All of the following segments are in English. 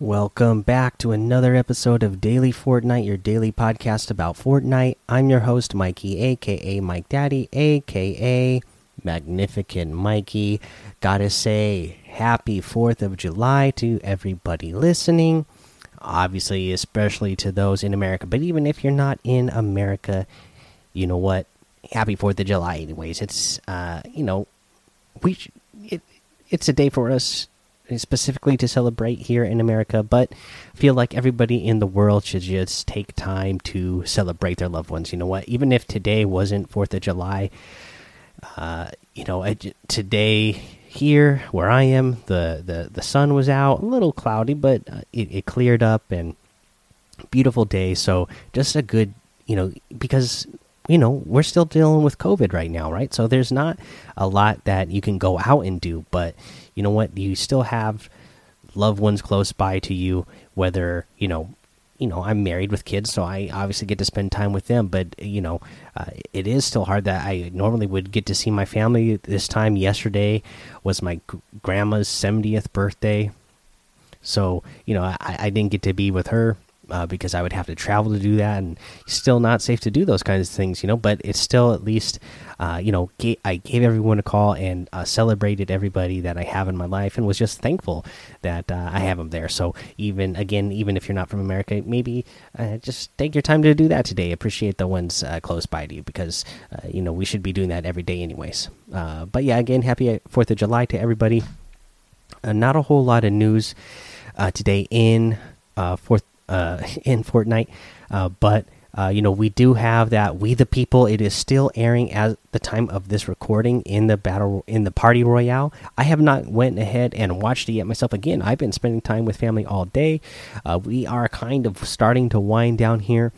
Welcome back to another episode of Daily Fortnite, your daily podcast about Fortnite. I'm your host, Mikey, aka Mike Daddy, aka Magnificent Mikey. Gotta say, happy 4th of July to everybody listening. Obviously, especially to those in America, but even if you're not in America, you know what? Happy 4th of July, anyways. It's, uh, you know, we, it, it's a day for us specifically to celebrate here in America, but feel like everybody in the world should just take time to celebrate their loved ones. You know what? Even if today wasn't Fourth of July, uh, you know, I, today here where I am, the the the sun was out, a little cloudy, but uh, it, it cleared up and beautiful day. So just a good, you know, because you know we're still dealing with covid right now right so there's not a lot that you can go out and do but you know what you still have loved ones close by to you whether you know you know i'm married with kids so i obviously get to spend time with them but you know uh, it is still hard that i normally would get to see my family. This time yesterday was my grandma's 70th birthday. So you know I, I didn't get to be with her uh, because I would have to travel to do that, and still not safe to do those kinds of things, you know. But it's still at least, uh, you know, I gave everyone a call and uh, celebrated everybody that I have in my life, and was just thankful that uh, I have them there. So even again, even if you're not from America, maybe uh, just take your time to do that today. Appreciate the ones uh, close by to you because you know we should be doing that every day, anyways. but yeah, again, happy Fourth of July to everybody. not a whole lot of news today in Fourth in Fortnite. Uh, but uh, you know, we do have that We the People. It is still airing at the time of this recording in the battle in the party royale. I have not went ahead and watched it yet myself. Again, I've been spending time with family all day. Uh, we are kind of starting to wind down here,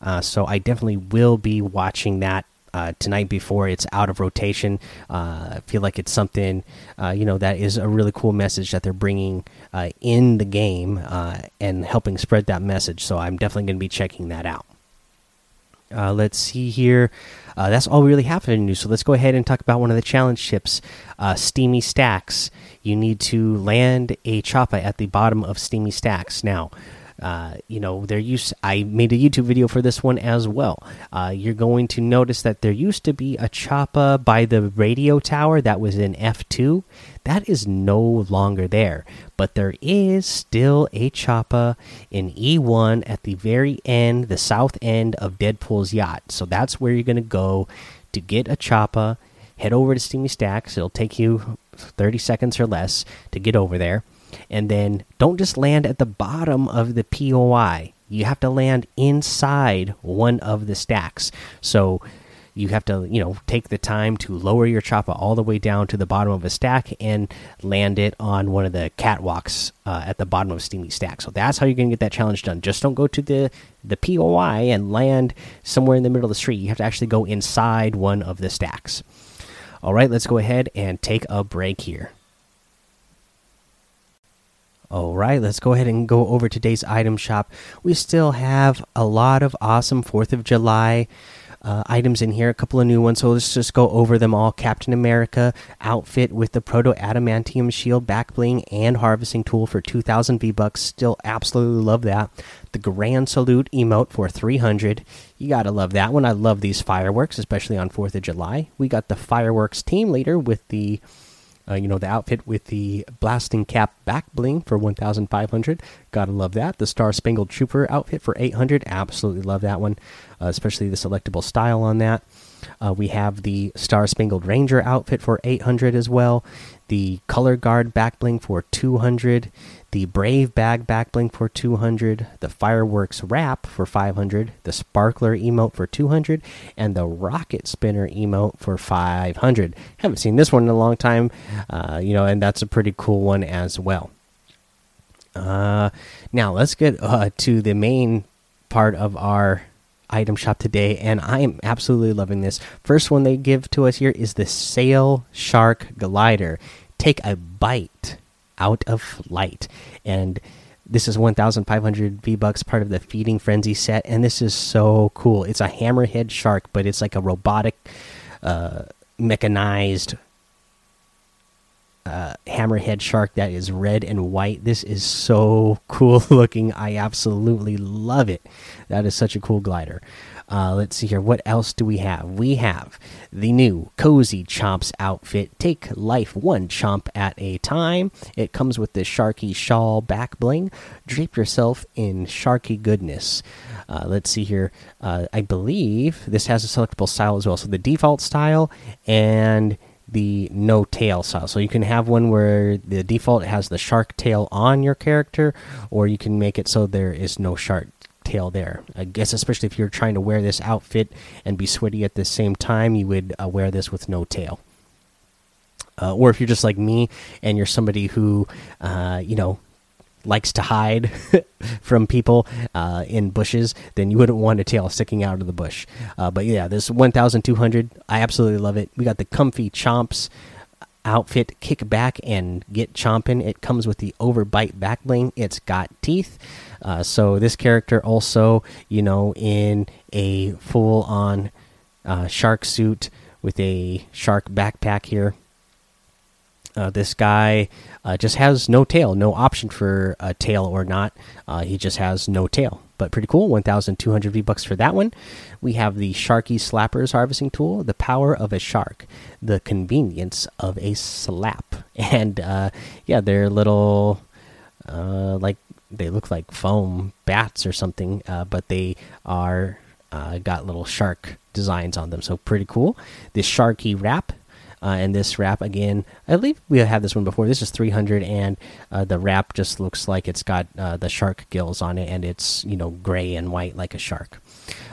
uh, so I definitely will be watching that uh, tonight before it's out of rotation. Uh, I feel like it's something uh, you know that is a really cool message that they're bringing uh, in the game uh, and helping spread that message. So I'm definitely going to be checking that out. Uh, let's see here. that's all we really have in news. So let's go ahead and talk about one of the challenge ships, Steamy Stacks. You need to land a choppa at the bottom of Steamy Stacks. Now, uh, you know, there used I made a YouTube video for this one as well. Uh, you're going to notice that there used to be a choppa by the radio tower that was in F2. That is no longer there, but there is still a choppa in E1 at the very end, the south end of Deadpool's yacht. So that's where you're going to go to get a choppa. Head over to Steamy Stacks. It'll take you 30 seconds or less to get over there and then don't just land at the bottom of the POI. You have to land inside one of the stacks. So you have to, you know, take the time to lower your choppa all the way down to the bottom of a stack and land it on one of the catwalks uh, at the bottom of Steamy Stack. So that's how you're going to get that challenge done. Just don't go to the the POI and land somewhere in the middle of the street. You have to actually go inside one of the stacks. All right, let's go ahead and take a break here. All right, let's go ahead and go over today's item shop. We still have a lot of awesome 4th of July uh, items in here, a couple of new ones. So let's just go over them all. Captain America outfit with the Proto Adamantium shield, back bling, and harvesting tool for 2,000 V bucks. Still absolutely love that. The Grand Salute emote for 300. You gotta love that one. I love these fireworks, especially on 4th of July. We got the fireworks team leader with the uh, you know, the outfit with the blasting cap back bling for 1,500. Gotta love that. The Star Spangled Trooper outfit for 800. Absolutely love that one, especially the selectable style on that. Uh, we have the Star Spangled Ranger outfit for 800 as well. The Color Guard back bling for 200 the Brave Bag back bling for 200, the Fireworks Wrap for 500, the Sparkler emote for 200, and the Rocket Spinner emote for 500. Haven't seen this one in a long time, uh, you know, and that's a pretty cool one as well. Uh, now let's get uh, to the main part of our item shop today, and I am absolutely loving this. First one they give to us here is the Sail Shark Glider. Take a bite out of light and this is 1500 v bucks part of the feeding frenzy set and this is so cool it's a hammerhead shark but it's like a robotic uh, mechanized uh, hammerhead shark that is red and white. This is so cool looking. I absolutely love it. That is such a cool glider. Uh, let's see here. What else do we have? We have the new Cozy Chomps outfit. Take life one chomp at a time. It comes with the Sharky Shawl back bling. Drape yourself in Sharky goodness. Uh, let's see here. Uh, I believe this has a selectable style as well. So the default style and the no tail style. So you can have one where the default has the shark tail on your character, or you can make it so there is no shark tail there. I guess especially if you're trying to wear this outfit and be sweaty at the same time, you would uh, wear this with no tail. Uh, or if you're just like me and you're somebody who, uh, you know, likes to hide from people uh, in bushes, then you wouldn't want a tail sticking out of the bush. Uh, but yeah, this 1,200, I absolutely love it. We got the comfy chomps outfit, kick back and get chomping. It comes with the overbite back bling. It's got teeth. Uh, so this character also, you know, in a full on uh, shark suit with a shark backpack here. Uh, this guy uh, just has no tail, no option for a tail or not. Uh, he just has no tail, but pretty cool. 1,200 V bucks for that one. We have the Sharky Slappers harvesting tool, the power of a shark, the convenience of a slap, and uh, yeah, they're little uh, like they look like foam bats or something, uh, but they are got little shark designs on them, so pretty cool. This Sharky wrap and this wrap again, I believe we had this one before. This is 300, and uh, the wrap just looks like it's got uh, the shark gills on it, and it's you know gray and white like a shark.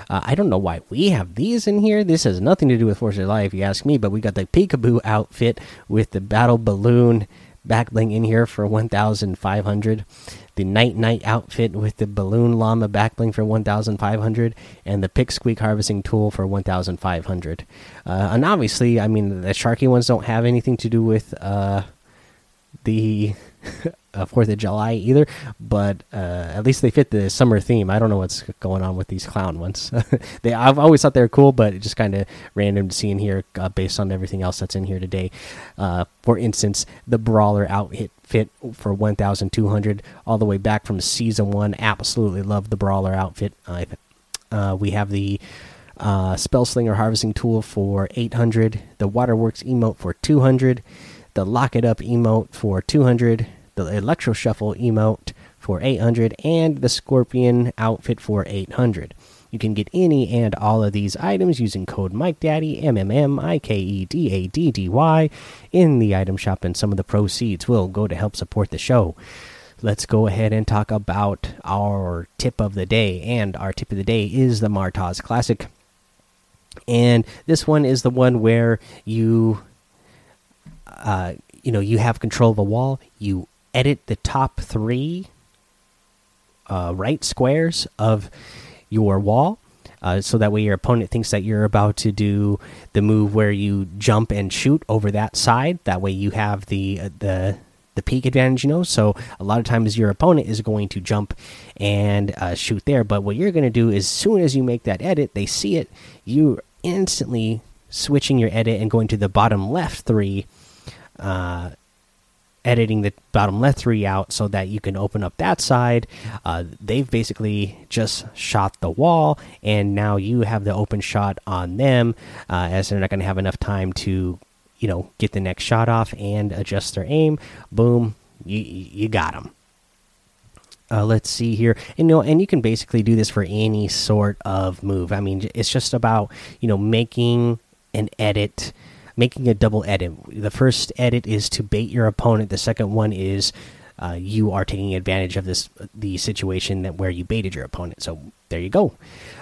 Uh, I don't know why we have these in here. This has nothing to do with Force of July, if you ask me. But we got the Peekaboo outfit with the battle balloon back bling in here for 1,500 the Nite Nite outfit with the Balloon Llama backbling for 1,500, and the Pick Squeak harvesting tool for 1,500. Uh, and obviously, I mean, the Sharky ones don't have anything to do with uh, the uh, Fourth of July either, but uh, at least they fit the summer theme. I don't know what's going on with these clown ones. they I've always thought they were cool, but it just kind of random to see in here uh, based on everything else that's in here today. Uh, for instance, the Brawler outfit fit for 1,200 all the way back from season one. Absolutely love the Brawler outfit. Uh, we have the uh, Spell Slinger harvesting tool for 800, the Waterworks emote for 200, the Lock It Up emote for 200 the Electro Shuffle emote for 800, and the Scorpion outfit for 800. You can get any and all of these items using code MikeDaddy, M M M I K E D A D D Y, in the item shop, and some of the proceeds will go to help support the show. Let's go ahead and talk about our tip of the day. And our tip of the day is the Martaz Classic. And this one is the one where you, uh, you know, you have control of a wall. You edit the top three uh, right squares of your wall. Uh, so that way your opponent thinks that you're about to do the move where you jump and shoot over that side. That way you have the uh, the the peek advantage, you know. So a lot of times your opponent is going to jump and uh, shoot there. But what you're going to do is, as soon as you make that edit, they see it. You instantly switching your edit and going to the bottom left three uh, editing the bottom left three out so that you can open up that side. Uh, they've basically just shot the wall, and now you have the open shot on them, uh, as they're not going to have enough time to, you know, get the next shot off and adjust their aim. Boom, you you got them. Uh, let's see here, and, you know, and you can basically do this for any sort of move. I mean, it's just about you know making an edit making a double edit. The first edit is to bait your opponent. The second one is uh, you are taking advantage of this the situation that where you baited your opponent. So there you go.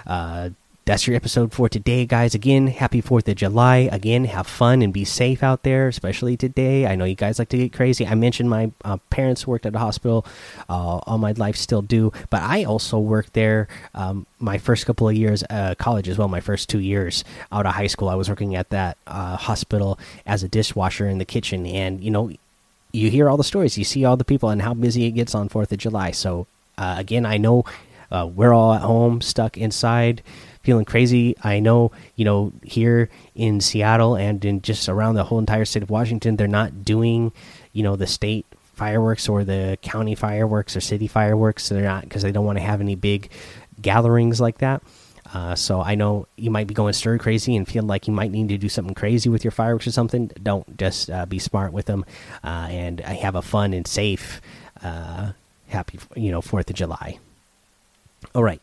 Uh, that's your episode for today, guys. Again, happy 4th of July. Again, have fun and be safe out there, especially today. I know you guys like to get crazy. I mentioned my uh, parents worked at a hospital, uh, all my life still do, but I also worked there um, my first couple of years, uh, college as well, my first two years out of high school. I was working at that uh, hospital as a dishwasher in the kitchen, and you know, you hear all the stories, you see all the people, and how busy it gets on 4th of July. So, uh, again, I know uh, we're all at home, stuck inside feeling crazy. I know, you know, here in Seattle and in just around the whole entire state of Washington, they're not doing, you know the state fireworks or the county fireworks or city fireworks. They're not because they don't want to have any big gatherings like that. Uh, so I know you might be going stir crazy and feel like you might need to do something crazy with your fireworks or something. Don't just uh, be smart with them uh, and have a fun and safe, uh, happy you know Fourth of July. All right.